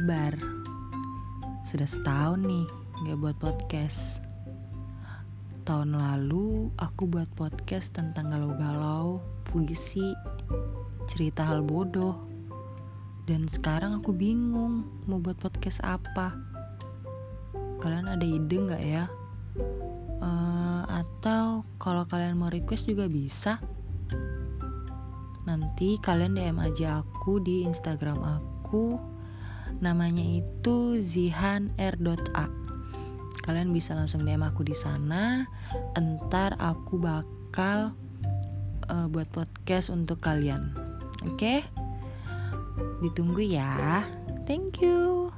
kabar? Sudah setahun nih gak buat podcast. Tahun lalu aku buat podcast tentang galau-galau, puisi, cerita hal bodoh. Dan sekarang aku bingung mau buat podcast apa. Kalian ada ide gak ya? Uh, atau kalau kalian mau request juga bisa. Nanti kalian DM aja aku di Instagram aku namanya itu zihan.r.a kalian bisa langsung DM aku di sana. Entar aku bakal uh, buat podcast untuk kalian. Oke? Okay? ditunggu ya. Thank you